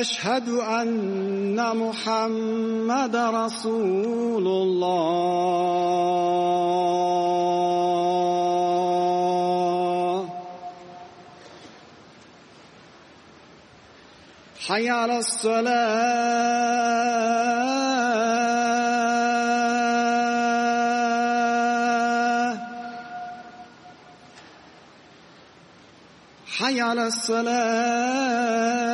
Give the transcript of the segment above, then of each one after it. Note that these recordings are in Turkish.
أشهد أن محمد رسول الله. حي على الصلاة. حي على الصلاة.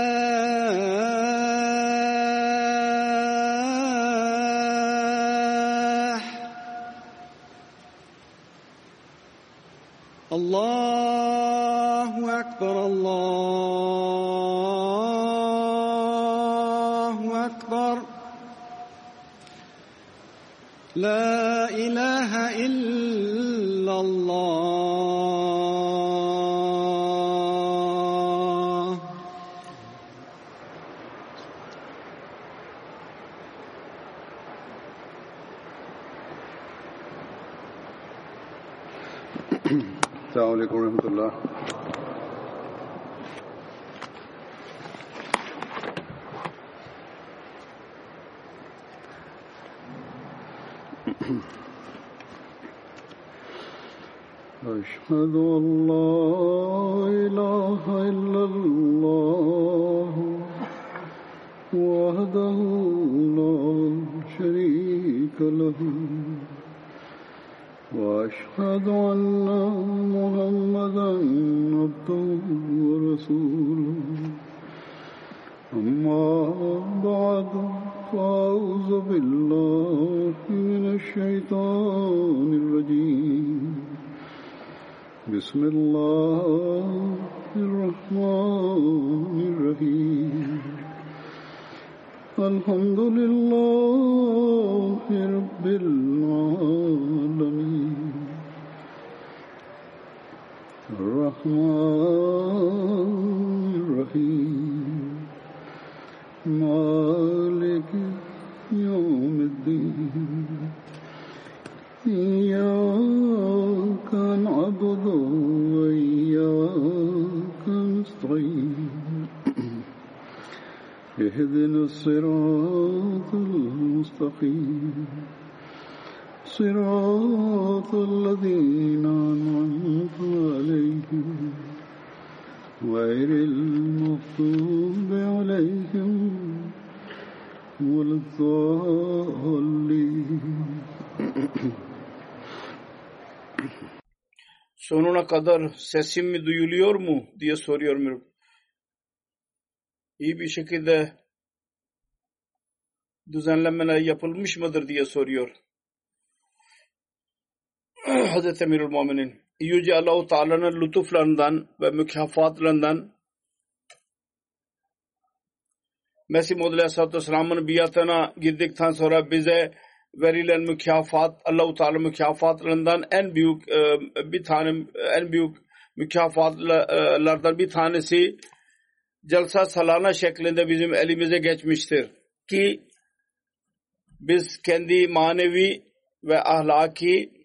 الحمد لله رب العالمين. الرحمن اهدنا الصراط المستقيم صراط الذين أنعمت عليهم غير المغضوب عليهم ولا الضالين Sonuna kadar sesim mi duyuluyor mu diye soruyor Mürüp. İyi bir şekilde düzenlemeler yapılmış mıdır diye soruyor. Hazreti Emirül Muminin. Yüce Allah-u Teala'nın lütuflarından ve mükafatlarından Mesih Muhammed Aleyhisselatü Vesselam'ın biatına girdikten sonra bize verilen mükafat Allah-u Teala mükafatlarından en büyük e, bir tane en büyük mükafatlardan bir tanesi Celsa salana şeklinde bizim elimize geçmiştir ki biz kendi manevi ve ahlaki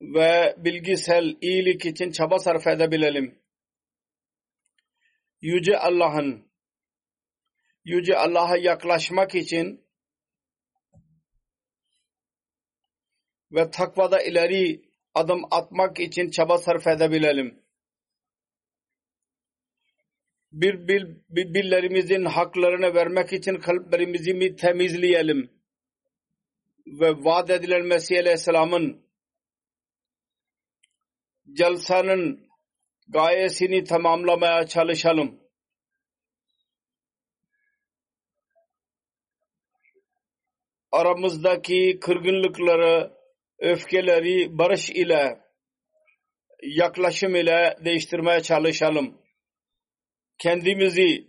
ve bilgisel iyilik için çaba sarf edebilelim. Yüce Allah'ın Yüce Allah'a yaklaşmak için ve takvada ileri adım atmak için çaba sarf edebilelim. Bir, bir, birbirlerimizin haklarını vermek için kalplerimizi temizleyelim. Ve vaat edilen Mesih Aleyhisselam'ın celsanın gayesini tamamlamaya çalışalım. Aramızdaki kırgınlıkları, öfkeleri barış ile, yaklaşım ile değiştirmeye çalışalım. Kendimizi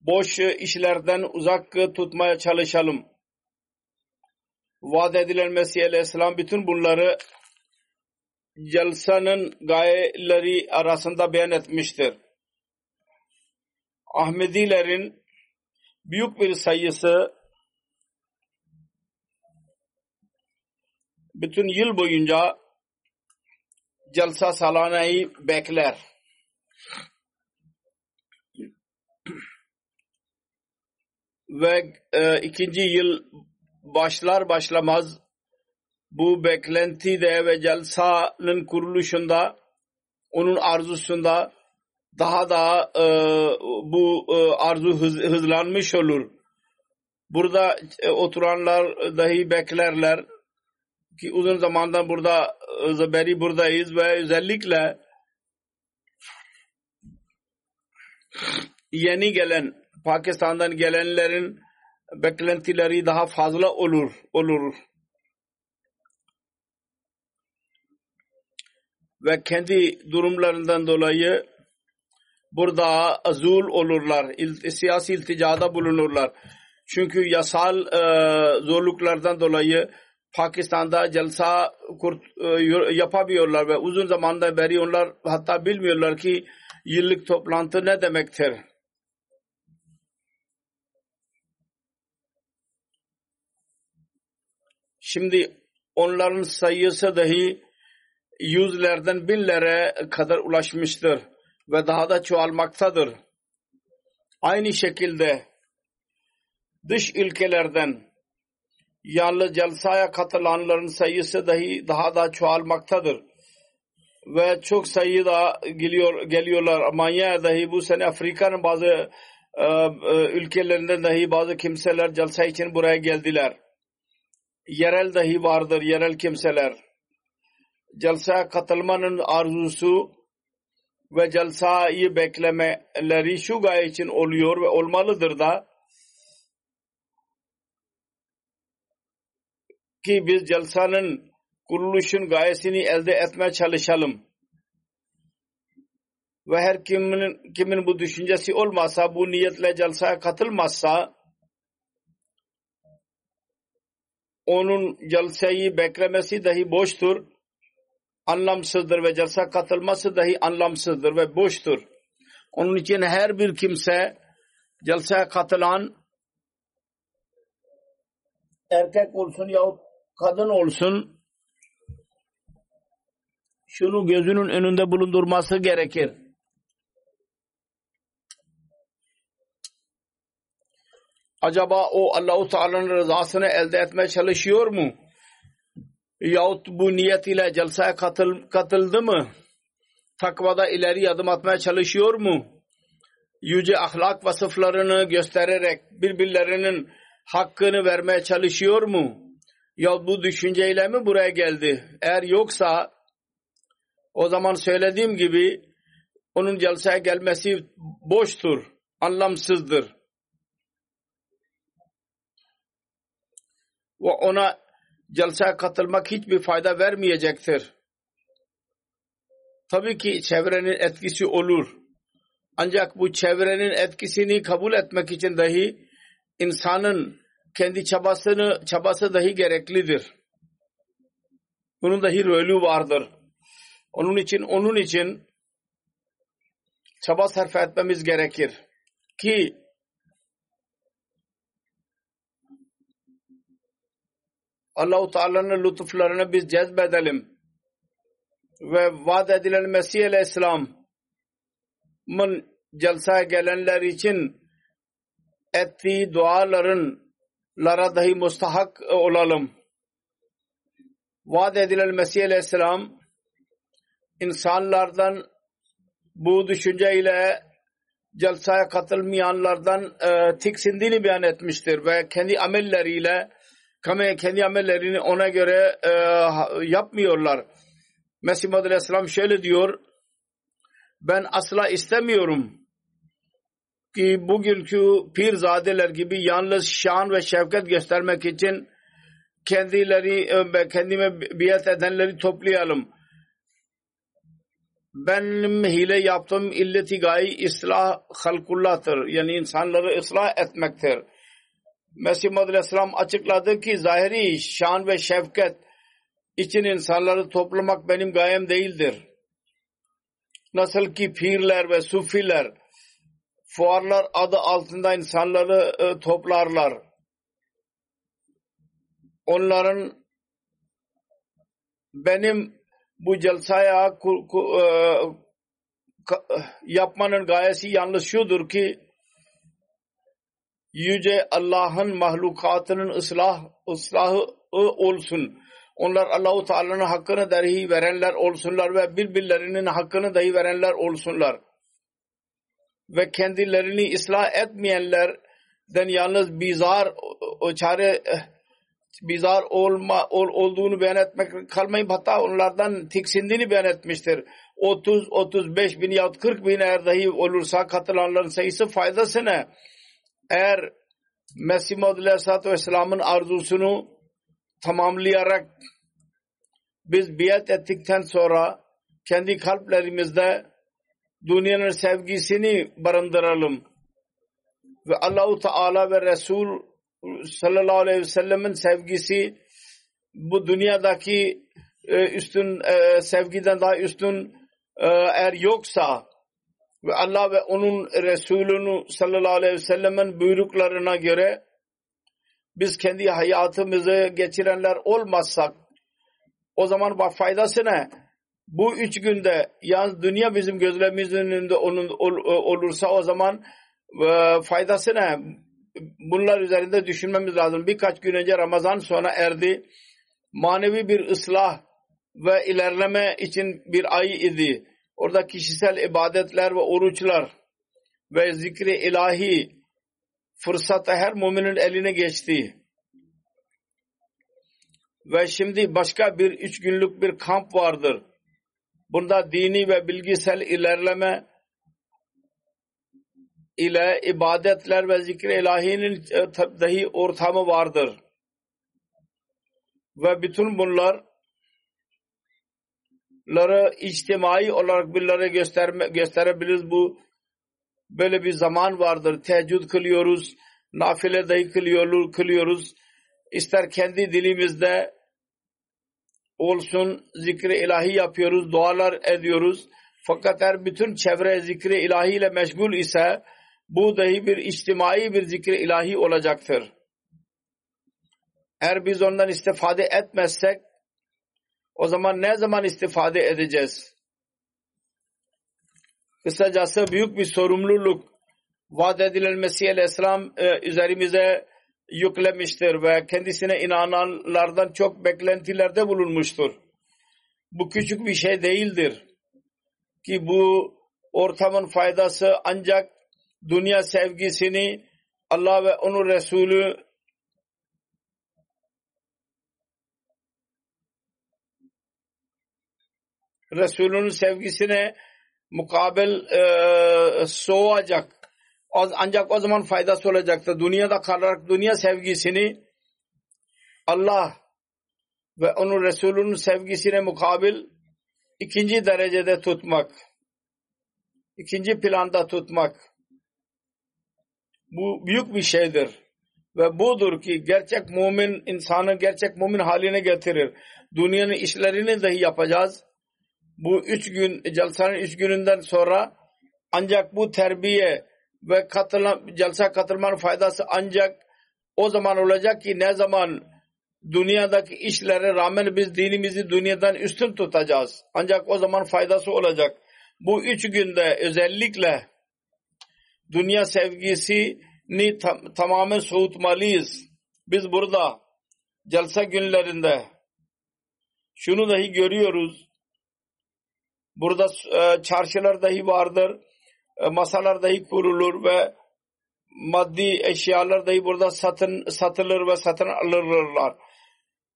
boş işlerden uzak tutmaya çalışalım. Vaat edilen Mesih Aleyhisselam bütün bunları celsanın gayeleri arasında beyan etmiştir. Ahmedilerin büyük bir sayısı bütün yıl boyunca celsa salanayı bekler. Ve e, ikinci yıl başlar başlamaz bu beklentide ve celsanın kuruluşunda onun arzusunda daha da e, bu e, arzu hız, hızlanmış olur. Burada e, oturanlar dahi beklerler ki uzun zamandan burada e, beri buradayız ve özellikle yeni gelen Pakistan'dan gelenlerin beklentileri daha fazla olur olur. Ve kendi durumlarından dolayı burada azul olurlar. İl, siyasi ilticada bulunurlar. Çünkü yasal e, zorluklardan dolayı Pakistan'da celsa kurt, e, yapamıyorlar ve uzun zamandan beri onlar hatta bilmiyorlar ki yıllık toplantı ne demektir. Şimdi onların sayısı dahi yüzlerden binlere kadar ulaşmıştır ve daha da çoğalmaktadır. Aynı şekilde dış ülkelerden yalnız celsaya katılanların sayısı dahi daha da çoğalmaktadır. Ve çok sayıda geliyor, geliyorlar. Almanya dahi bu sene Afrika'nın bazı e, e, ülkelerinden dahi bazı kimseler celsa için buraya geldiler. Yerel dahi vardır, yerel kimseler. Celsa katılmanın arzusu ve celsayı beklemeleri şu gaye için oluyor ve olmalıdır da ki biz celsanın kuruluşun gayesini elde etmeye çalışalım. Ve her kimin, kimin bu düşüncesi olmasa, bu niyetle celsaya katılmazsa, onun celsayı beklemesi dahi boştur, anlamsızdır ve celsa katılması dahi anlamsızdır ve boştur. Onun için her bir kimse celsaya katılan erkek olsun yahut kadın olsun şunu gözünün önünde bulundurması gerekir. Acaba o Allahu Teala'nın rızasını elde etmeye çalışıyor mu? Yahut bu niyet ile celsaya katıl, katıldı mı? Takvada ileri adım atmaya çalışıyor mu? Yüce ahlak vasıflarını göstererek birbirlerinin hakkını vermeye çalışıyor mu? Ya bu düşünceyle mi buraya geldi? Eğer yoksa o zaman söylediğim gibi onun celseye gelmesi boştur, anlamsızdır. Ve ona celseye katılmak hiçbir fayda vermeyecektir. Tabii ki çevrenin etkisi olur. Ancak bu çevrenin etkisini kabul etmek için dahi insanın kendi çabasını çabası dahi gereklidir. Bunun dahi rolü vardır. Onun için onun için çaba sarf etmemiz gerekir ki Allahu Teala'nın lütuflarını biz cezbedelim ve vaat edilen Mesih Aleyhisselam'ın celsaya gelenler için ettiği duaların lara dahi mustahak olalım. Vaat edilen Mesih Aleyhisselam insanlardan bu düşünceyle celsaya katılmayanlardan e, tiksindiğini beyan etmiştir ve kendi amelleriyle kendi amellerini ona göre e, yapmıyorlar. Mesih Muhammed Aleyhisselam şöyle diyor ben asla istemiyorum ki bugünkü pirzadeler gibi yalnız şan ve şefkat göstermek için kendileri e, kendime biat edenleri toplayalım. Benim hile yaptığım illeti gayi ıslah halkullah'tır. Yani insanları ıslah etmektir. Mesih Muhammed Aleyhisselam açıkladı ki zahiri şan ve şefkat için insanları toplamak benim gayem değildir. Nasıl ki pirler ve sufiler fuarlar adı altında insanları e, toplarlar. Onların benim bu celsaya ku, ku, e, yapmanın gayesi yalnız şudur ki yüce Allah'ın mahlukatının ıslah, ıslahı olsun. Onlar Allahu Teala'nın hakkını dahi verenler olsunlar ve birbirlerinin hakkını dahi verenler olsunlar. Ve kendilerini ıslah etmeyenlerden yalnız bizar o çare bizar olma ol, olduğunu beyan etmek kalmayıp hatta onlardan tiksindiğini beyan etmiştir. 30 35 bin yahut 40 bin eğer dahi olursa katılanların sayısı faydası ne? Eğer Mesih Maud Aleyhisselatü Vesselam'ın arzusunu tamamlayarak biz biat ettikten sonra kendi kalplerimizde dünyanın sevgisini barındıralım. Ve Allahu Teala ve Resul sallallahu aleyhi ve sellemin sevgisi bu dünyadaki e, üstün e, sevgiden daha üstün e, eğer yoksa ve Allah ve onun Resulünü sallallahu aleyhi ve sellemin buyruklarına göre biz kendi hayatımızı geçirenler olmazsak o zaman bak faydası ne? Bu üç günde yalnız dünya bizim gözlerimizin önünde onun, olursa o zaman e, faydası ne? Bunlar üzerinde düşünmemiz lazım. Birkaç gün önce Ramazan sona erdi. Manevi bir ıslah ve ilerleme için bir ay idi. Orada kişisel ibadetler ve oruçlar ve zikri ilahi fırsatı her müminin eline geçti. Ve şimdi başka bir üç günlük bir kamp vardır. Bunda dini ve bilgisel ilerleme ile ibadetler ve zikri ilahinin e, dahi ortamı vardır. Ve bütün bunlar ları içtimai olarak birileri gösterme, gösterebiliriz. Bu böyle bir zaman vardır. Teheccüd kılıyoruz. Nafile dahi kılıyoruz. kılıyoruz. İster kendi dilimizde olsun zikri ilahi yapıyoruz. Dualar ediyoruz. Fakat eğer bütün çevre zikri ilahi ile meşgul ise bu dahi bir içtimai bir zikri ilahi olacaktır. Eğer biz ondan istifade etmezsek o zaman ne zaman istifade edeceğiz? Kısacası büyük bir sorumluluk vaat edilen Mesih Aleyhisselam e, üzerimize yüklemiştir ve kendisine inananlardan çok beklentilerde bulunmuştur. Bu küçük bir şey değildir ki bu ortamın faydası ancak dünya sevgisini Allah ve onun Resulü Resulünün sevgisine mukabil e, soğuyacak. Ancak o zaman faydası olacaktır. Dünyada kalarak dünya sevgisini Allah ve onun Resulünün sevgisine mukabil ikinci derecede tutmak. ikinci planda tutmak. Bu büyük bir şeydir. Ve budur ki gerçek mümin insanı gerçek mümin haline getirir. Dünyanın işlerini dahi yapacağız bu üç gün celsanın üç gününden sonra ancak bu terbiye ve katılan, celsa katılmanın faydası ancak o zaman olacak ki ne zaman dünyadaki işlere rağmen biz dinimizi dünyadan üstün tutacağız. Ancak o zaman faydası olacak. Bu üç günde özellikle dünya sevgisini tam, tamamen soğutmalıyız. Biz burada celsa günlerinde şunu dahi görüyoruz. Burada e, çarşılar dahi vardır. E, masalar dahi kurulur ve maddi eşyalar dahi burada satın satılır ve satın alırlar.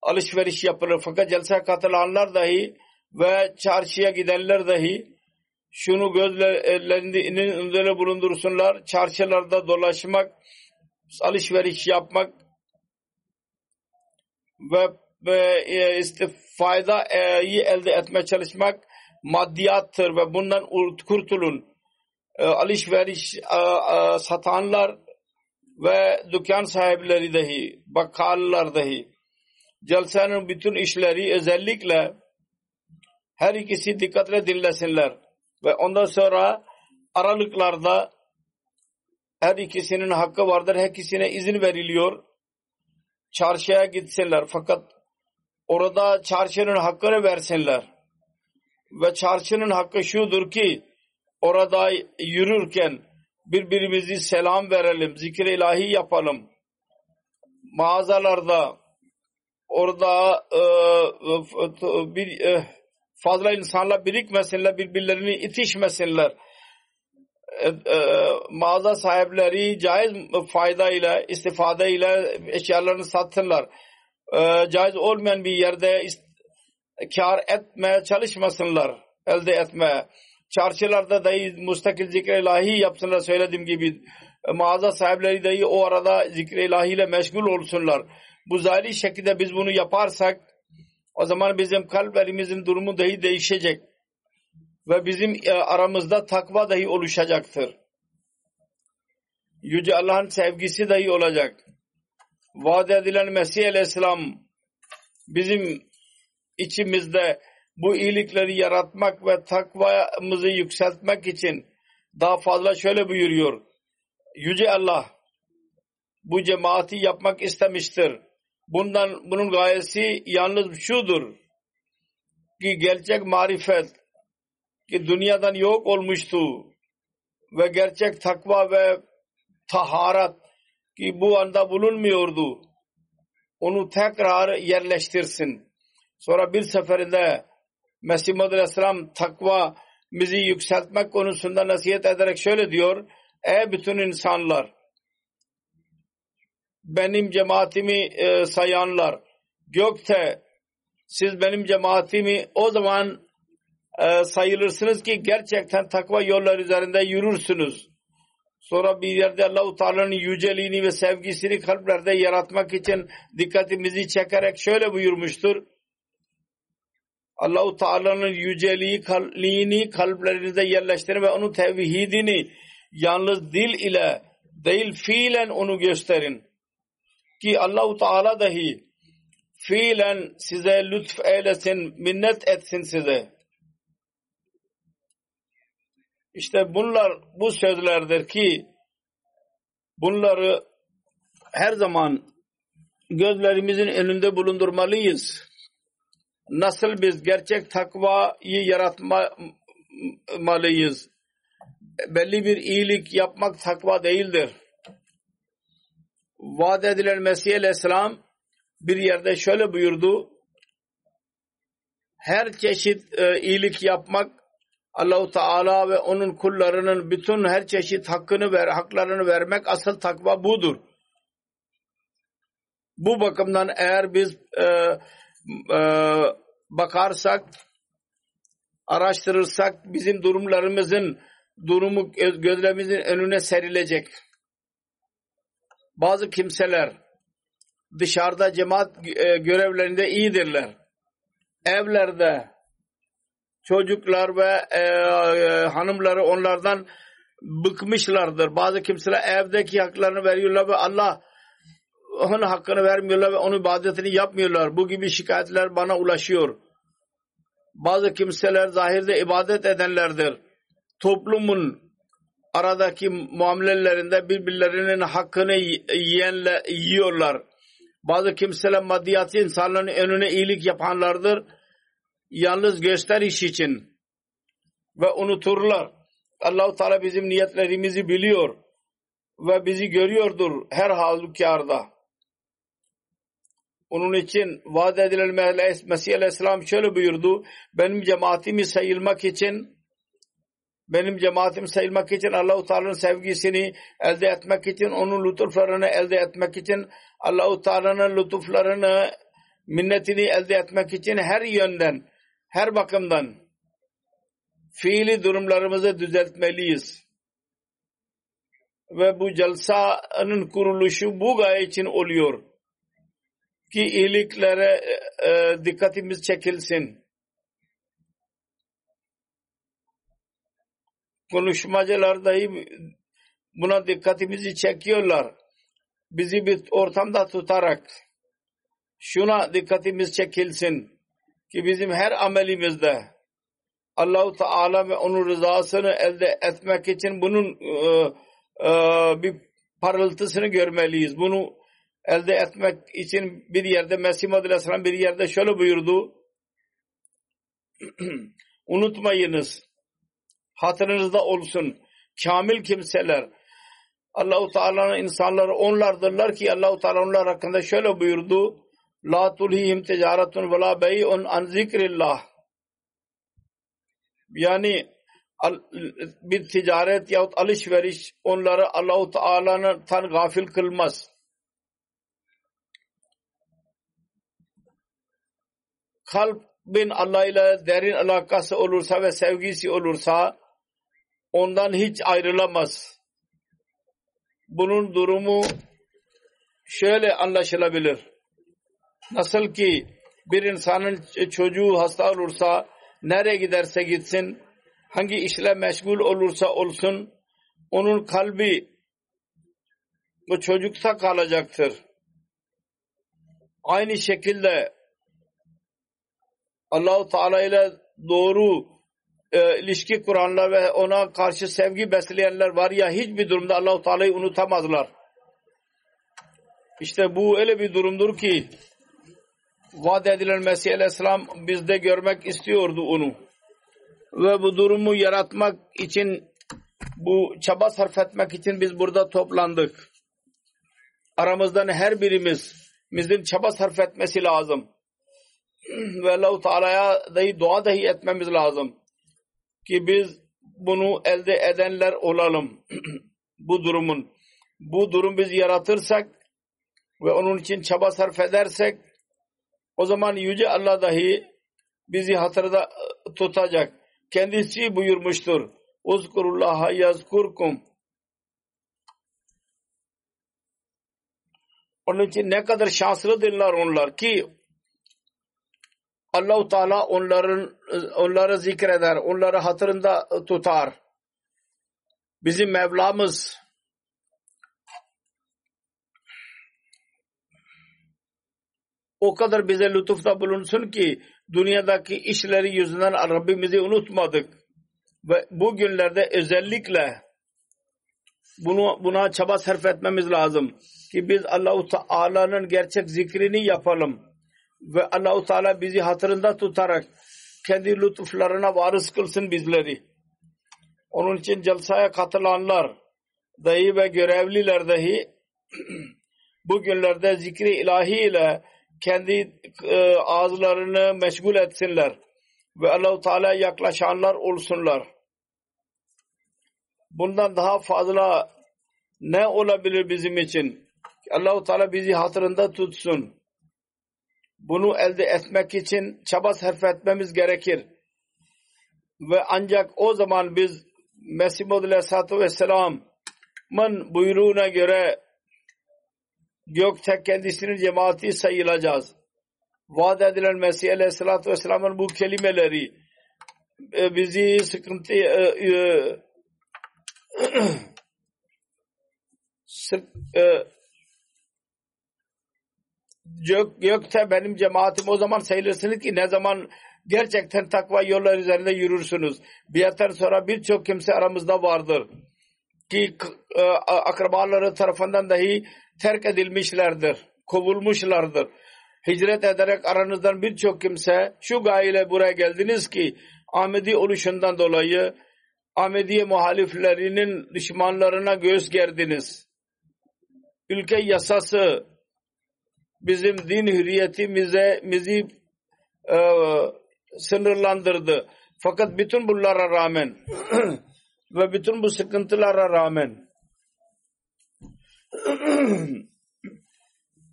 Alışveriş yapılır. Fakat celsa katılanlar dahi ve çarşıya gidenler dahi şunu gözlerinin önünde bulundursunlar. Çarşılarda dolaşmak, alışveriş yapmak ve, ve e, faydayı elde etmeye çalışmak maddiyattır ve bundan kurtulun. E, alışveriş e, e, satanlar ve dükkan sahipleri dahi, bakkallar dahi celsenin bütün işleri özellikle her ikisi dikkatle dinlesinler ve ondan sonra aralıklarda her ikisinin hakkı vardır. Her ikisine izin veriliyor. Çarşıya gitsinler. Fakat orada çarşının hakkını versinler. Ve çarşının hakkı şudur ki orada yürürken birbirimizi selam verelim. Zikir ilahi yapalım. Mağazalarda orada e, e, bir e, fazla insanlar birikmesinler, birbirlerini itişmesinler. E, e, mağaza sahipleri caiz faydayla, istifadeyla eşyalarını satsınlar. E, caiz olmayan bir yerde kar etmeye çalışmasınlar, elde etmeye. Çarşılarda dahi mustakil zikre ilahi yapsınlar söylediğim gibi. E, mağaza sahipleri dahi o arada zikre ilahiyle meşgul olsunlar. Bu zahiri şekilde biz bunu yaparsak o zaman bizim kalplerimizin durumu dahi değişecek. Ve bizim e, aramızda takva dahi oluşacaktır. Yüce Allah'ın sevgisi dahi olacak. Vaat edilen Mesih Aleyhisselam bizim içimizde bu iyilikleri yaratmak ve takvamızı yükseltmek için daha fazla şöyle buyuruyor. Yüce Allah bu cemaati yapmak istemiştir Bundan bunun gayesi yalnız şudur ki gerçek marifet ki dünyadan yok olmuştu ve gerçek takva ve taharat ki bu anda bulunmuyordu. Onu tekrar yerleştirsin. Sonra bir seferinde Mesih Muhammed Aleyhisselam takva bizi yükseltmek konusunda nasihat ederek şöyle diyor. Ey bütün insanlar benim cemaatimi e, sayanlar gökte siz benim cemaatimi o zaman e, sayılırsınız ki gerçekten takva yollar üzerinde yürürsünüz. Sonra bir yerde Allah-u Teala'nın yüceliğini ve sevgisini kalplerde yaratmak için dikkatimizi çekerek şöyle buyurmuştur. Allah-u Teala'nın yüceliğini kalplerinizde yerleştirin ve onun tevhidini yalnız dil ile değil fiilen onu gösterin ki Allahu Teala dahi fiilen size lütf eylesin, minnet etsin size. İşte bunlar bu sözlerdir ki bunları her zaman gözlerimizin önünde bulundurmalıyız. Nasıl biz gerçek takvayı yaratmalıyız. Belli bir iyilik yapmak takva değildir vaat edilen Mesih Aleyhisselam bir yerde şöyle buyurdu. Her çeşit e, iyilik yapmak Allahu Teala ve onun kullarının bütün her çeşit hakkını ver, haklarını vermek asıl takva budur. Bu bakımdan eğer biz e, e, bakarsak, araştırırsak bizim durumlarımızın durumu gözlerimizin önüne serilecek bazı kimseler dışarıda cemaat e, görevlerinde iyidirler. Evlerde çocuklar ve e, e, hanımları onlardan bıkmışlardır. Bazı kimseler evdeki haklarını veriyorlar ve Allah onun hakkını vermiyorlar ve onun ibadetini yapmıyorlar. Bu gibi şikayetler bana ulaşıyor. Bazı kimseler zahirde ibadet edenlerdir. Toplumun aradaki muamelelerinde birbirlerinin hakkını yiyenle, yiyorlar. Bazı kimseler maddiyatçı insanların önüne iyilik yapanlardır. Yalnız gösteriş için ve unuturlar. Allahu Teala bizim niyetlerimizi biliyor ve bizi görüyordur her halükarda. Onun için vaat edilen Mesih Aleyhisselam şöyle buyurdu. Benim cemaatimi sayılmak için benim cemaatim sayılmak için Allahu Teala'nın sevgisini elde etmek için onun lütuflarını elde etmek için Allahu Teala'nın lütuflarını minnetini elde etmek için her yönden her bakımdan fiili durumlarımızı düzeltmeliyiz. Ve bu celsanın kuruluşu bu gaye için oluyor. Ki iyiliklere e, e dikkatimiz çekilsin. Konuşmacılar dahi buna dikkatimizi çekiyorlar. Bizi bir ortamda tutarak şuna dikkatimiz çekilsin ki bizim her amelimizde Allahu Teala ve onun rızasını elde etmek için bunun e, e, bir parıltısını görmeliyiz. Bunu elde etmek için bir yerde Mesih Aleyhisselam bir yerde şöyle buyurdu. Unutmayınız. Hatırınızda olsun. Kamil kimseler. Allahu Teala'nın insanları onlardırlar ki Allahu Teala onlar hakkında şöyle buyurdu. La tulhihim ticaretun ve la bey'un an zikrillah. Yani bir ticaret yahut alışveriş onları Allahu Teala'nın tan gafil kılmaz. Kalbin Allah ile derin alakası olursa ve sevgisi olursa ondan hiç ayrılamaz. Bunun durumu şöyle anlaşılabilir. Nasıl ki bir insanın çocuğu hasta olursa nereye giderse gitsin hangi işle meşgul olursa olsun onun kalbi bu çocukta kalacaktır. Aynı şekilde Allahu Teala ile doğru e, ilişki kuranlar ve ona karşı sevgi besleyenler var ya hiçbir durumda Allahu Teala'yı unutamazlar. İşte bu öyle bir durumdur ki vaat edilen Mesih Aleyhisselam bizde görmek istiyordu onu. Ve bu durumu yaratmak için bu çaba sarf etmek için biz burada toplandık. Aramızdan her birimiz bizim çaba sarf etmesi lazım. Ve Allah-u Teala'ya dahi dua dahi etmemiz lazım. Ki biz bunu elde edenler olalım. bu durumun. Bu durum biz yaratırsak ve onun için çaba sarf edersek o zaman Yüce Allah dahi bizi hatırda e, tutacak. Kendisi buyurmuştur. Uzkurullaha yazkurkum. Onun için ne kadar şanslıdırlar onlar ki Allahu Teala onların onları zikreder, onları hatırında tutar. Bizim Mevlamız o kadar bize lütufta bulunsun ki dünyadaki işleri yüzünden Rabbimizi unutmadık. Ve bu günlerde özellikle bunu buna çaba sarf etmemiz lazım ki biz Allahu Teala'nın gerçek zikrini yapalım ve Allahu Teala bizi hatırında tutarak kendi lütuflarına varız kılsın bizleri. Onun için celsaya katılanlar dahi ve görevliler dahi bugünlerde zikri ilahi ile kendi e, ağızlarını meşgul etsinler ve Allahu Teala yaklaşanlar olsunlar. Bundan daha fazla ne olabilir bizim için? Allahu Teala bizi hatırında tutsun. Bunu elde etmek için çaba sarf etmemiz gerekir. Ve ancak o zaman biz Mesih Maud Aleyhisselatü Vesselam'ın buyruğuna göre gökte kendisinin cemaati sayılacağız. Vaat edilen Mesih Aleyhisselatü Vesselam'ın bu kelimeleri e, bizi sıkıntı e, e, sık, gök, gökte benim cemaatim o zaman sayılırsınız ki ne zaman gerçekten takva yollar üzerinde yürürsünüz. Biyetten sonra birçok kimse aramızda vardır ki e, akrabaları tarafından dahi terk edilmişlerdir. kovulmuşlardır. Hicret ederek aranızdan birçok kimse şu gayeyle buraya geldiniz ki Ahmedi oluşundan dolayı Ahmediye muhaliflerinin düşmanlarına göz gerdiniz. Ülke yasası bizim din hürriyetimize bizi e, sınırlandırdı. Fakat bütün bunlara rağmen ve bütün bu sıkıntılara rağmen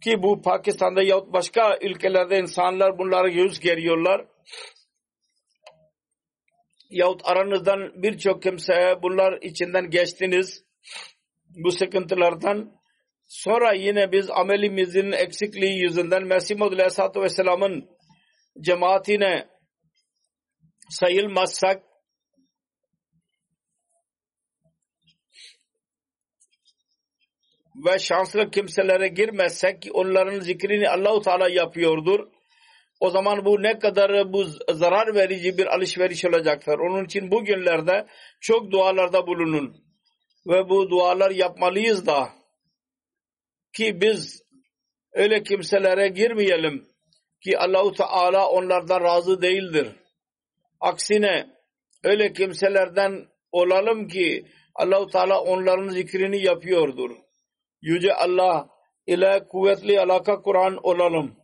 ki bu Pakistan'da yahut başka ülkelerde insanlar bunlara yüz geriyorlar. Yahut aranızdan birçok kimseye bunlar içinden geçtiniz. Bu sıkıntılardan sonra yine biz amelimizin eksikliği yüzünden Mesih Muhammed Aleyhisselatü Vesselam'ın cemaatine sayılmazsak ve şanslı kimselere girmezsek ki onların zikrini Allahu Teala yapıyordur. O zaman bu ne kadar bu zarar verici bir alışveriş olacaktır. Onun için bu günlerde çok dualarda bulunun. Ve bu dualar yapmalıyız da ki biz öyle kimselere girmeyelim ki Allahu Teala onlardan razı değildir. Aksine öyle kimselerden olalım ki Allahu Teala onların zikrini yapıyordur. Yüce Allah ile kuvvetli alaka Kur'an olalım.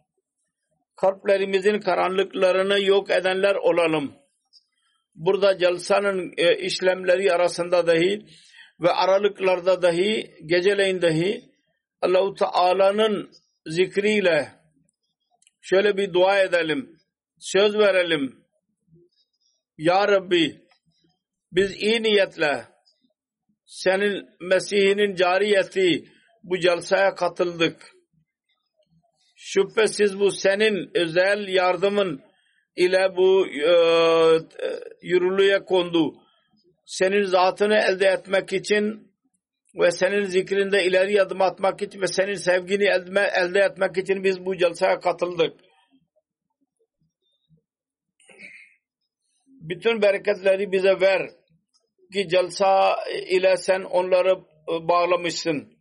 Kalplerimizin karanlıklarını yok edenler olalım. Burada celsanın e, işlemleri arasında dahi ve aralıklarda dahi geceleyin dahi Allahu Teala'nın zikriyle şöyle bir dua edelim. Söz verelim. Ya Rabbi biz iyi niyetle senin Mesih'inin cariyeti bu celsaya katıldık. Şüphesiz bu senin özel yardımın ile bu e, yürürlüğe kondu. Senin zatını elde etmek için ve senin zikrinde ileri adım atmak için ve senin sevgini elde, elde etmek için biz bu celsaya katıldık. Bütün bereketleri bize ver ki celsa ile sen onları bağlamışsın.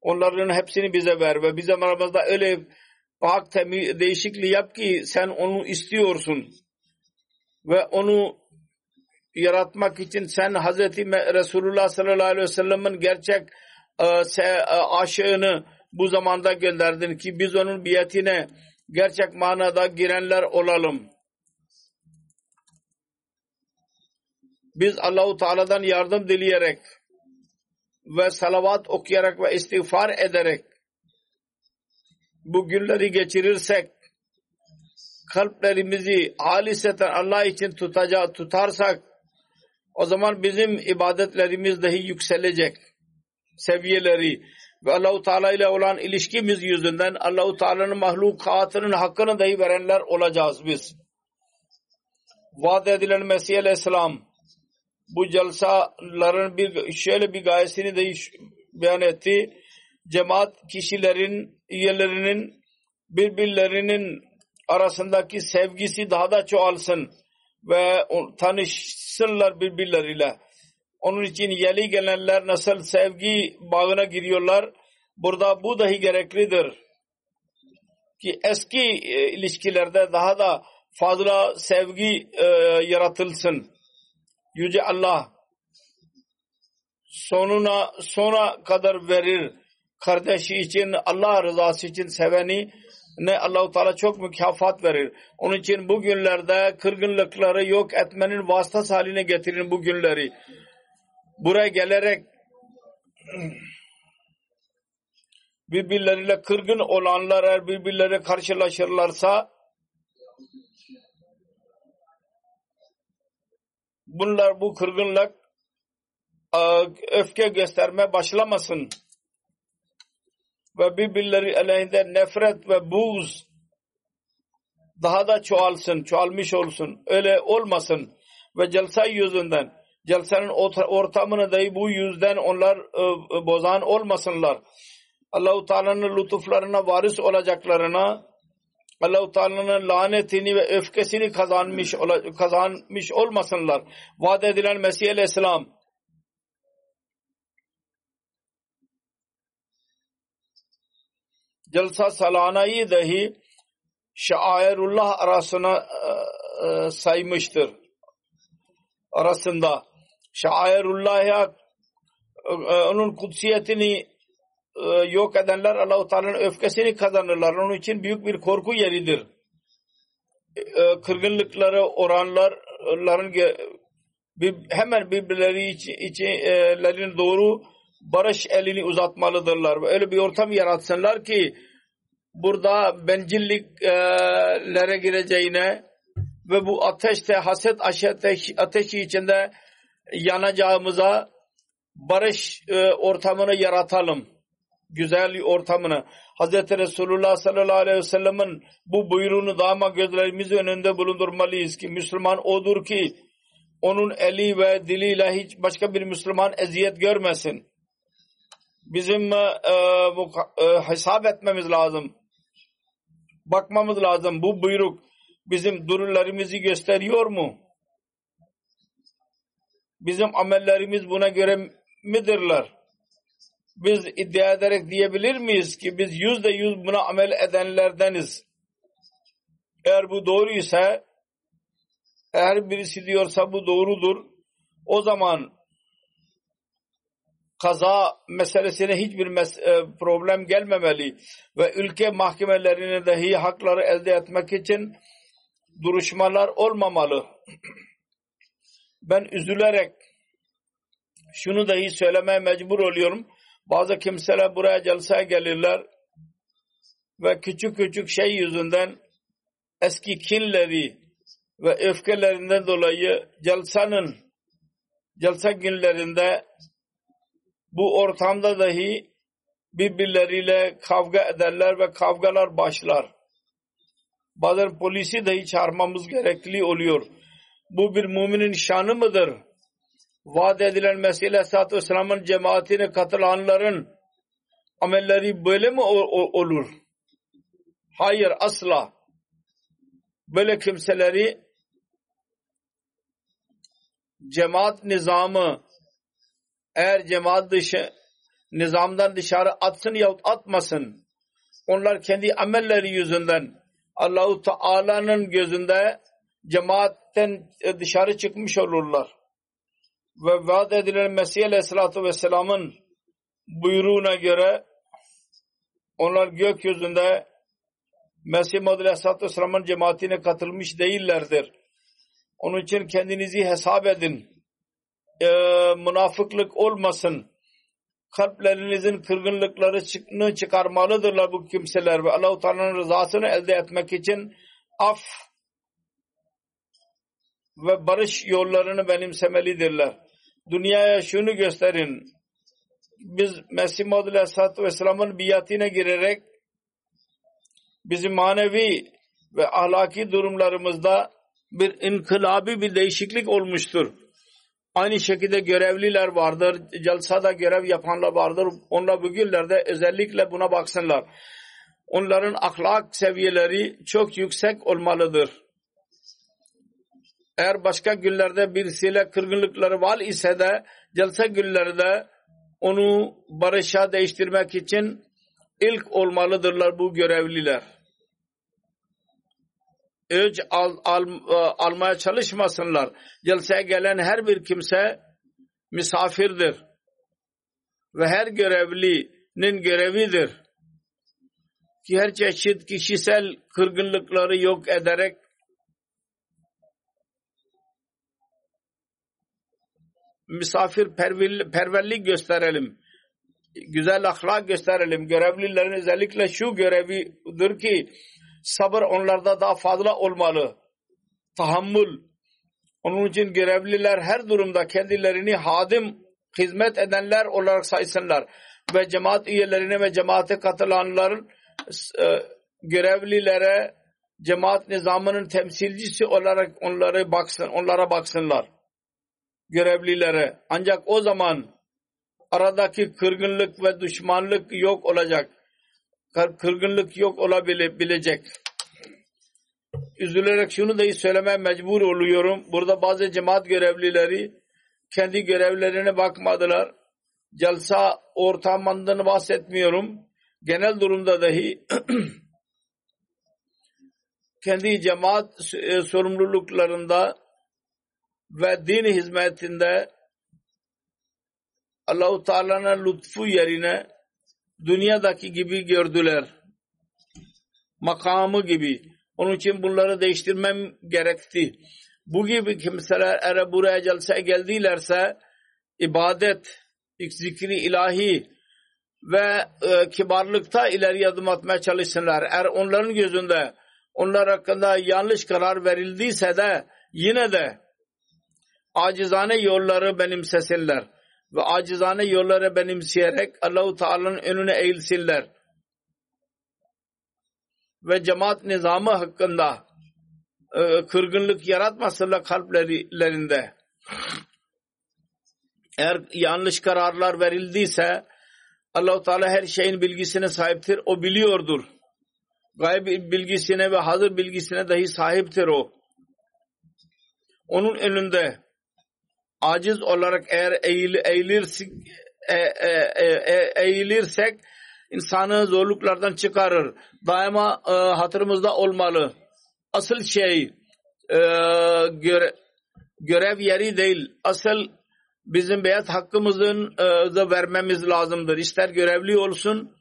Onların hepsini bize ver ve bizim aramızda öyle pak değişikliği yap ki sen onu istiyorsun ve onu yaratmak için sen Hazreti Resulullah sallallahu aleyhi ve sellem'in gerçek e, e, aşığını bu zamanda gönderdin ki biz onun biyetine gerçek manada girenler olalım. Biz Allahu Teala'dan yardım dileyerek ve salavat okuyarak ve istiğfar ederek bu günleri geçirirsek kalplerimizi haliseten Allah için tutaca, tutarsak o zaman bizim ibadetlerimiz dahi yükselecek seviyeleri ve Allahu Teala ile olan ilişkimiz yüzünden Allahu Teala'nın mahlukatının hakkını dahi verenler olacağız biz. Vaat edilen Mesih Aleyhisselam bu celsaların bir şöyle bir gayesini de beyan etti. Cemaat kişilerin üyelerinin birbirlerinin arasındaki sevgisi daha da çoğalsın ve tanışsınlar birbirleriyle. Onun için yeni gelenler nasıl sevgi bağına giriyorlar. Burada bu dahi gereklidir. Ki eski e, ilişkilerde daha da fazla sevgi e, yaratılsın. Yüce Allah sonuna sona kadar verir. Kardeşi için Allah rızası için seveni ne Allahu Teala çok mükafat verir. Onun için bu günlerde kırgınlıkları yok etmenin vasıtası haline getirin bu günleri. Buraya gelerek birbirleriyle kırgın olanlar eğer birbirleri karşılaşırlarsa bunlar bu kırgınlık öfke gösterme başlamasın ve birbirleri aleyhinde nefret ve buz daha da çoğalsın, çoğalmış olsun. Öyle olmasın. Ve celsa yüzünden, celsenin ortamını dahi bu yüzden onlar e, bozan olmasınlar. Allahu Teala'nın lütuflarına varis olacaklarına Allahu Teala'nın lanetini ve öfkesini kazanmış kazanmış olmasınlar. Vaat edilen Mesih Aleyhisselam Jalsa salanayı dahi şairullah arasına e, e, saymıştır. Arasında şairullah'a e, onun kutsiyetini e, yok edenler Allah-u Teala'nın öfkesini kazanırlar. Onun için büyük bir korku yeridir. E, kırgınlıkları oranların hemen birbirleri içinlerin doğru barış elini uzatmalıdırlar. Öyle bir ortam yaratsınlar ki burada bencilliklere gireceğine ve bu ateşte haset ateşi içinde yanacağımıza barış e, ortamını yaratalım. Güzel ortamını. Hz. Resulullah sallallahu aleyhi ve sellem'in bu buyruğunu daima gözlerimiz önünde bulundurmalıyız ki Müslüman odur ki onun eli ve diliyle hiç başka bir Müslüman eziyet görmesin. Bizim e, bu, e, hesap etmemiz lazım. Bakmamız lazım. Bu buyruk bizim durumlarımızı gösteriyor mu? Bizim amellerimiz buna göre midirler? Biz iddia ederek diyebilir miyiz ki biz yüzde yüz buna amel edenlerdeniz? Eğer bu doğru ise eğer birisi diyorsa bu doğrudur o zaman kaza meselesine hiçbir mes e, problem gelmemeli ve ülke mahkemelerine dahi hakları elde etmek için duruşmalar olmamalı. Ben üzülerek şunu dahi söylemeye mecbur oluyorum. Bazı kimseler buraya celseye gelirler ve küçük küçük şey yüzünden eski kinleri ve öfkelerinden dolayı celsanın celsa günlerinde bu ortamda dahi birbirleriyle kavga ederler ve kavgalar başlar. Bazen polisi dahi çağırmamız gerekli oluyor. Bu bir müminin şanı mıdır? Vaat edilen Mesih Aleyhisselatü Vesselam'ın cemaatine katılanların amelleri böyle mi olur? Hayır asla. Böyle kimseleri cemaat nizamı eğer cemaat dışı nizamdan dışarı atsın yahut atmasın onlar kendi amelleri yüzünden Allahu Teala'nın gözünde cemaatten dışarı çıkmış olurlar. Ve vaat edilen Mesih Aleyhisselatü Vesselam'ın buyruğuna göre onlar gökyüzünde Mesih Muhammed Aleyhisselatü Vesselam'ın cemaatine katılmış değillerdir. Onun için kendinizi hesap edin. Ee, münafıklık olmasın. Kalplerinizin kırgınlıklarını çıkarmalıdırlar bu kimseler ve Allah-u Teala'nın rızasını elde etmek için af ve barış yollarını benimsemelidirler. Dünyaya şunu gösterin. Biz Mesih Muhammed Aleyhisselatü Vesselam'ın biatine girerek bizim manevi ve ahlaki durumlarımızda bir inkılabi bir değişiklik olmuştur. Aynı şekilde görevliler vardır. Celsada görev yapanlar vardır. Onlar bugünlerde özellikle buna baksınlar. Onların ahlak seviyeleri çok yüksek olmalıdır. Eğer başka günlerde birisiyle kırgınlıkları var ise de celsa günlerde onu barışa değiştirmek için ilk olmalıdırlar bu görevliler öc al, al, e, almaya çalışmasınlar. Celseye gelen her bir kimse misafirdir. Ve her görevlinin görevidir. Ki her çeşit kişisel kırgınlıkları yok ederek misafir perverlik gösterelim. Güzel ahlak gösterelim. Görevlilerin özellikle şu görevidir ki sabır onlarda daha fazla olmalı. Tahammül. Onun için görevliler her durumda kendilerini hadim, hizmet edenler olarak saysınlar. Ve cemaat üyelerine ve cemaate katılanların e, görevlilere cemaat nizamının temsilcisi olarak onlara baksın, onlara baksınlar. Görevlilere. Ancak o zaman aradaki kırgınlık ve düşmanlık yok olacak kırgınlık yok olabilecek. Üzülerek şunu da söylemeye mecbur oluyorum. Burada bazı cemaat görevlileri kendi görevlerine bakmadılar. Celsa ortamından bahsetmiyorum. genel durumda dahi kendi cemaat e, sorumluluklarında ve din hizmetinde Allahu Teala'nın lütfu yerine dünyadaki gibi gördüler. Makamı gibi. Onun için bunları değiştirmem gerekti. Bu gibi kimseler eğer buraya celse geldilerse ibadet, zikri ilahi ve e, kibarlıkta ileri adım atmaya çalışsınlar. Eğer onların gözünde onlar hakkında yanlış karar verildiyse de yine de acizane yolları benimsesinler ve acizane yolları benimseyerek Allahu Teala'nın önüne eğilsinler ve cemaat nizamı hakkında e, kırgınlık yaratmasınlar kalplerinde. Eğer yanlış kararlar verildiyse Allahu Teala her şeyin bilgisine sahiptir. O biliyordur. Gayb bilgisine ve hazır bilgisine dahi sahiptir o. Onun önünde aciz olarak eğer eğil, eğilirsek, e, e, e, eğilirsek insanı zorluklardan çıkarır. Daima e, hatırımızda olmalı. Asıl şey e, göre, görev yeri değil. Asıl bizim beyat hakkımızın e, da vermemiz lazımdır. İster görevli olsun,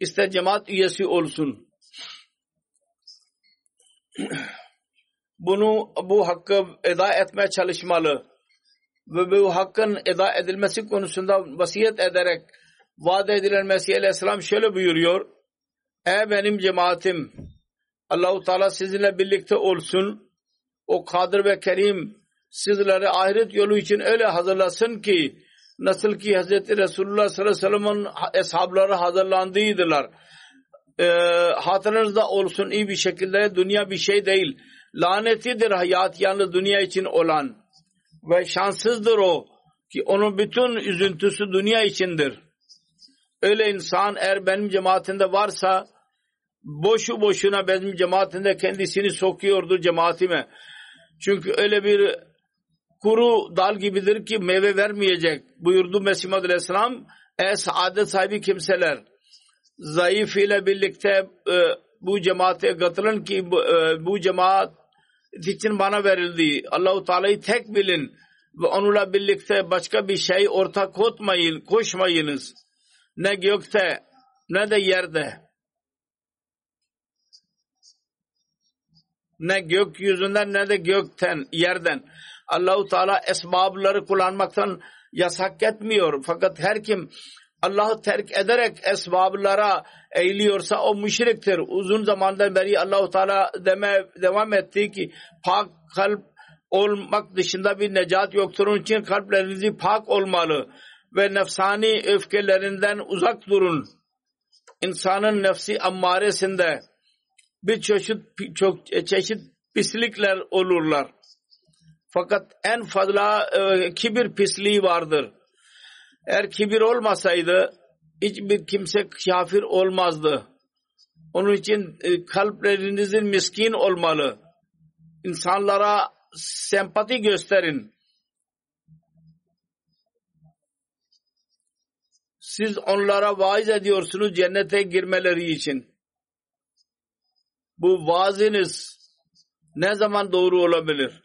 ister cemaat üyesi olsun. Bunu bu hakkı eda etmeye çalışmalı ve bu hakkın eda edilmesi konusunda vasiyet ederek vaat edilen Mesih Aleyhisselam şöyle buyuruyor. Ey benim cemaatim Allahu Teala sizinle birlikte olsun. O kadir ve kerim sizleri ahiret yolu için öyle hazırlasın ki nasıl ki Hz. Resulullah sallallahu aleyhi ve sellem'in eshabları hazırlandıydılar. E, hatırınızda olsun iyi bir şekilde dünya bir şey değil. Lanetidir hayat yalnız dünya için olan ve şanssızdır o ki onun bütün üzüntüsü dünya içindir. Öyle insan eğer benim cemaatinde varsa boşu boşuna benim cemaatinde kendisini sokuyordu cemaatime. Çünkü öyle bir kuru dal gibidir ki meyve vermeyecek. Buyurdu Mesih Aleyhisselam. Ey saadet sahibi kimseler zayıf ile birlikte e, bu cemaate katılın ki bu, e, bu cemaat için bana verildi. Allahu Teala'yı tek bilin ve onunla birlikte başka bir şey ortak koşmayın, koşmayınız. Ne gökte ne de yerde. Ne gökyüzünden ne de gökten, yerden. Allahu Teala esbabları kullanmaktan yasak etmiyor. Fakat her kim Allah'ı terk ederek esbablara eğiliyorsa o müşriktir. Uzun zamandan beri Allahu Teala deme devam etti ki pak kalp olmak dışında bir necat yoktur. Onun için kalplerinizi pak olmalı ve nefsani öfkelerinden uzak durun. İnsanın nefsi ammaresinde bir çeşit çok çeşit pislikler olurlar. Fakat en fazla e, kibir pisliği vardır. Eğer kibir olmasaydı hiçbir kimse kafir olmazdı. Onun için e, kalplerinizin miskin olmalı. İnsanlara sempati gösterin. Siz onlara vaaz ediyorsunuz cennete girmeleri için. Bu vaazınız ne zaman doğru olabilir?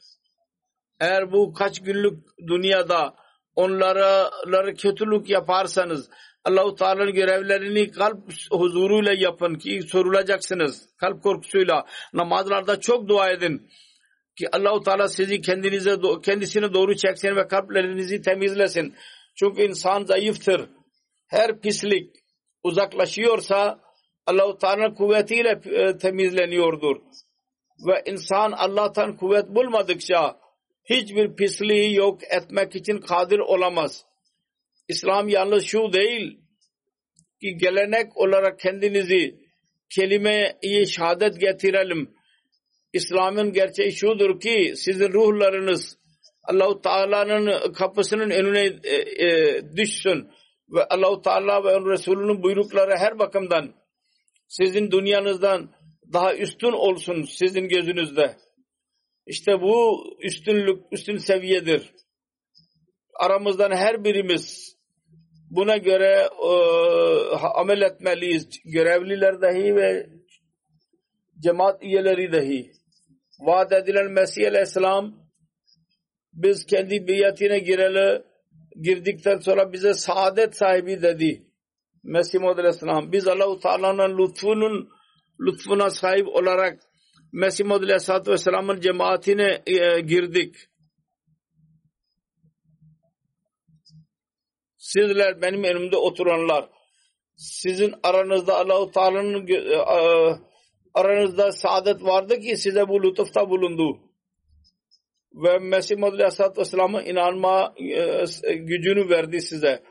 Eğer bu kaç günlük dünyada onlara kötülük yaparsanız Allahu Teala'nın görevlerini kalp huzuruyla yapın ki sorulacaksınız. Kalp korkusuyla namazlarda çok dua edin ki Allahu Teala sizi kendinize kendisine doğru çeksin ve kalplerinizi temizlesin. Çünkü insan zayıftır. Her pislik uzaklaşıyorsa Allahu Teala'nın kuvvetiyle e, temizleniyordur. Ve insan Allah'tan kuvvet bulmadıkça hiçbir pisliği yok etmek için kadir olamaz. İslam yalnız şu değil ki gelenek olarak kendinizi kelime-i şehadet getirelim. İslam'ın gerçeği şudur ki sizin ruhlarınız Allahu Teala'nın kapısının önüne e, e, düşsün ve Allahu Teala ve Resulünün buyrukları her bakımdan sizin dünyanızdan daha üstün olsun sizin gözünüzde. İşte bu üstünlük, üstün seviyedir. Aramızdan her birimiz Buna göre e, amel etmeliyiz. Görevliler dahi ve cemaat üyeleri dahi. Vaat edilen Mesih Aleyhisselam biz kendi biyatine gireli girdikten sonra bize saadet sahibi dedi. Mesih Muhammed Aleyhisselam biz Allah-u Teala'nın lütfunun lütfuna sahip olarak Mesih Muhammed Aleyhisselatü Vesselam'ın cemaatine e, girdik. Sizler benim önümde oturanlar sizin aranızda Allah-u Teala'nın e, aranızda saadet vardı ki size bu lütufta bulundu. Ve Mesih Muhammed Aleyhisselatü Vesselam'a inanma e, gücünü verdi size.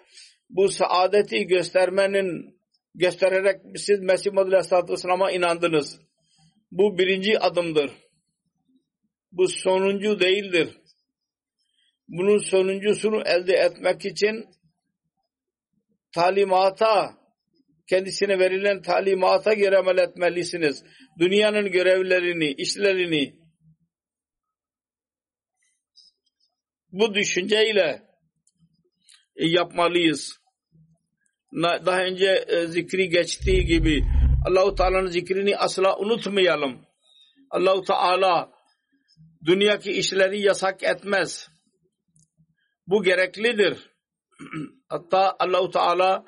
Bu saadeti göstermenin göstererek siz Mesih Muhammed Aleyhisselatü Vesselam'a inandınız. Bu birinci adımdır. Bu sonuncu değildir. Bunun sonuncusunu elde etmek için talimata kendisine verilen talimata göre amel etmelisiniz. Dünyanın görevlerini, işlerini bu düşünceyle yapmalıyız. Daha önce e, zikri geçtiği gibi Allahu Teala'nın zikrini asla unutmayalım. Allahu Teala dünyaki işleri yasak etmez. Bu gereklidir. Hatta Allahu Teala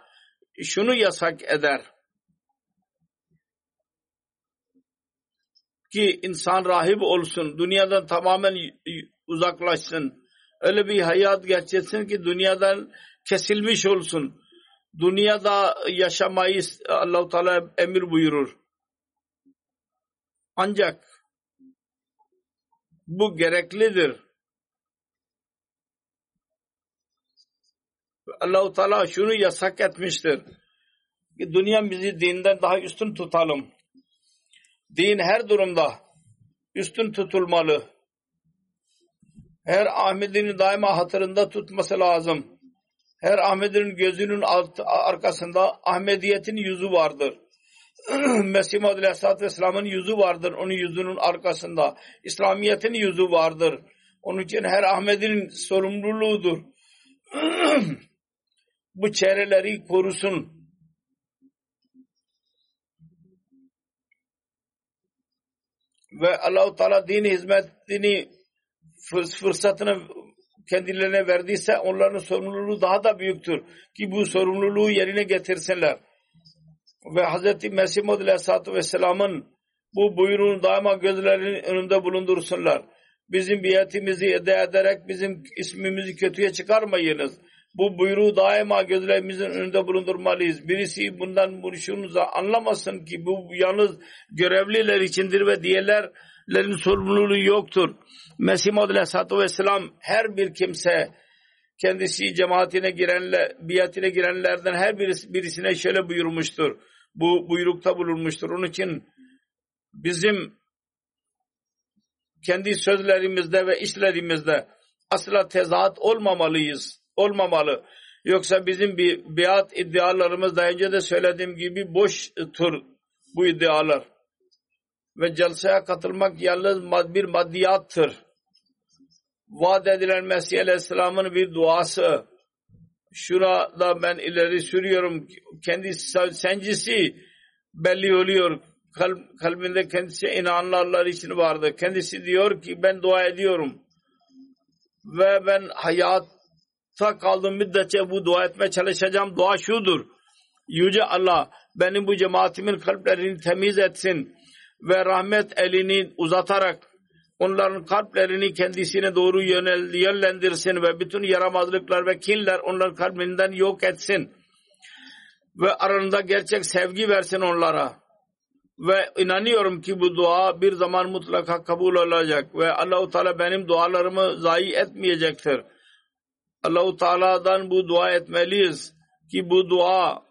şunu yasak eder. Ki insan rahip olsun, dünyadan tamamen uzaklaşsın. Öyle bir hayat geçirsin ki dünyadan kesilmiş olsun. Dünyada yaşamayı Allah-u Teala emir buyurur. Ancak bu gereklidir. Allah-u Teala şunu yasak etmiştir. Ki dünya bizi dinden daha üstün tutalım. Din her durumda üstün tutulmalı. Her Ahmet'in daima hatırında tutması lazım. Her Ahmet'in gözünün alt, arkasında Ahmediyetin yüzü vardır. Mesih Muhammed Aleyhisselatü Vesselam'ın yüzü vardır. Onun yüzünün arkasında. İslamiyet'in yüzü vardır. Onun için her Ahmet'in sorumluluğudur. Bu çevreleri korusun. Ve Allah-u Teala din hizmetini fırsatını kendilerine verdiyse onların sorumluluğu daha da büyüktür. Ki bu sorumluluğu yerine getirsinler. Ve Hz. Mesih Muhammed Aleyhisselatü Vesselam'ın bu buyruğunu daima gözlerinin önünde bulundursunlar. Bizim biyetimizi ede ederek bizim ismimizi kötüye çıkarmayınız. Bu buyruğu daima gözlerimizin önünde bulundurmalıyız. Birisi bundan bunu şunu anlamasın ki bu yalnız görevliler içindir ve diğerlerin sorumluluğu yoktur. Mesih Muhammed Aleyhisselatü Vesselam her bir kimse kendisi cemaatine girenler, biatine girenlerden her birisi, birisine şöyle buyurmuştur. Bu buyrukta bulunmuştur. Onun için bizim kendi sözlerimizde ve işlerimizde asla tezat olmamalıyız. Olmamalı. Yoksa bizim bir biat iddialarımız daha önce de söylediğim gibi boştur bu iddialar. Ve celseye katılmak yalnız bir maddiyattır vaat edilen Mesih Aleyhisselam'ın bir duası. Şurada ben ileri sürüyorum. Kendi sencisi belli oluyor. Kalb, kalbinde kendisi inananlar için vardı. Kendisi diyor ki ben dua ediyorum. Ve ben hayatta kaldığım müddetçe bu dua etmeye çalışacağım. Dua şudur. Yüce Allah benim bu cemaatimin kalplerini temiz etsin ve rahmet elini uzatarak onların kalplerini kendisine doğru yönlendirsin ve bütün yaramazlıklar ve kinler onların kalbinden yok etsin. Ve aralarında gerçek sevgi versin onlara. Ve inanıyorum ki bu dua bir zaman mutlaka kabul olacak ve Allahu Teala benim dualarımı zayi etmeyecektir. Allahu Teala'dan bu dua etmeliyiz ki bu dua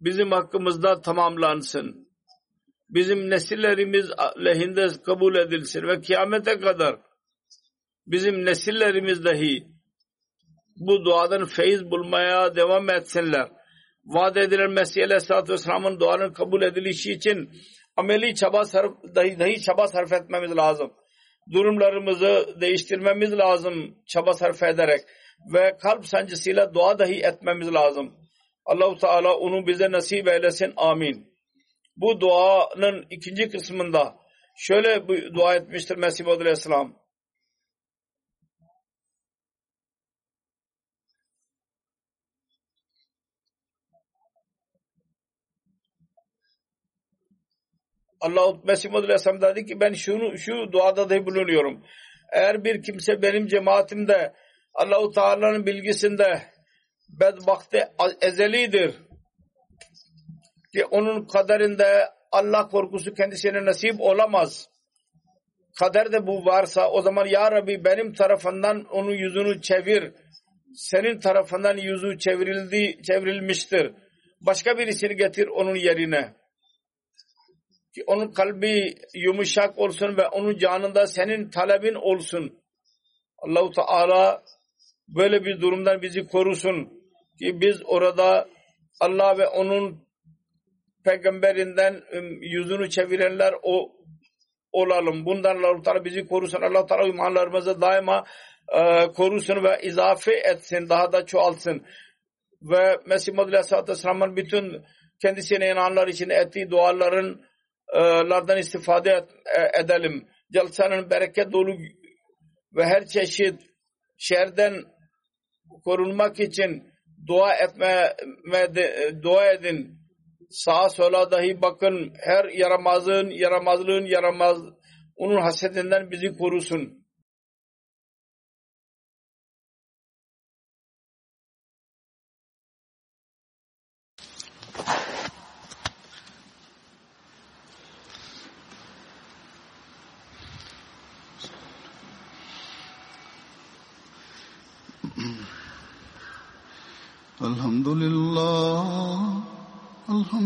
bizim hakkımızda tamamlansın bizim nesillerimiz lehinde kabul edilsin ve kıyamete kadar bizim nesillerimiz dahi bu duadan feyiz bulmaya devam etsinler. Vaat edilen Mesih Aleyhisselatü Vesselam'ın duanın kabul edilişi için ameli çaba sarf, dahi, dahi çaba sarf etmemiz lazım. Durumlarımızı değiştirmemiz lazım çaba sarf ederek ve kalp sancısıyla dua dahi etmemiz lazım. Allahu Teala onu bize nasip eylesin. Amin. Bu duanın ikinci kısmında şöyle bu dua etmiştir Mesih Aleyhisselam. Allah Mesih Aleyhisselam dedi ki ben şunu şu duada da bulunuyorum. Eğer bir kimse benim cemaatimde Allahu Teala'nın bilgisinde bedbakte ezelidir onun kaderinde Allah korkusu kendisine nasip olamaz. Kaderde bu varsa o zaman Ya Rabbi benim tarafından onun yüzünü çevir. Senin tarafından yüzü çevrildi, çevrilmiştir. Başka birisini getir onun yerine. Ki onun kalbi yumuşak olsun ve onun canında senin talebin olsun. Allahu Teala böyle bir durumdan bizi korusun ki biz orada Allah ve onun peygamberinden yüzünü çevirenler o olalım. Bundan Allah Teala bizi korusun. Allah Teala imanlarımızı daima e, korusun ve izafe etsin. Daha da çoğalsın. Ve Mesih Muhammed Aleyhisselatü bütün kendisine inananlar için ettiği duaların e, lardan istifade et, e, edelim. Celsenin bereket dolu ve her çeşit şerden korunmak için dua etme, dua edin sağa sola dahi bakın her yaramazın yaramazlığın yaramaz onun hasetinden bizi korusun. Elhamdülillah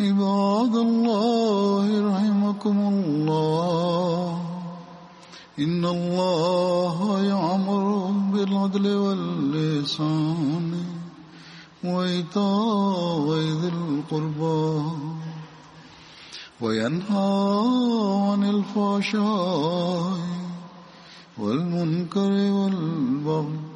عباد الله رحمكم الله. إن الله يعمر بالعدل واللسان وإيتاء ذي القربى وينهى عن الفحشاء والمنكر والبغي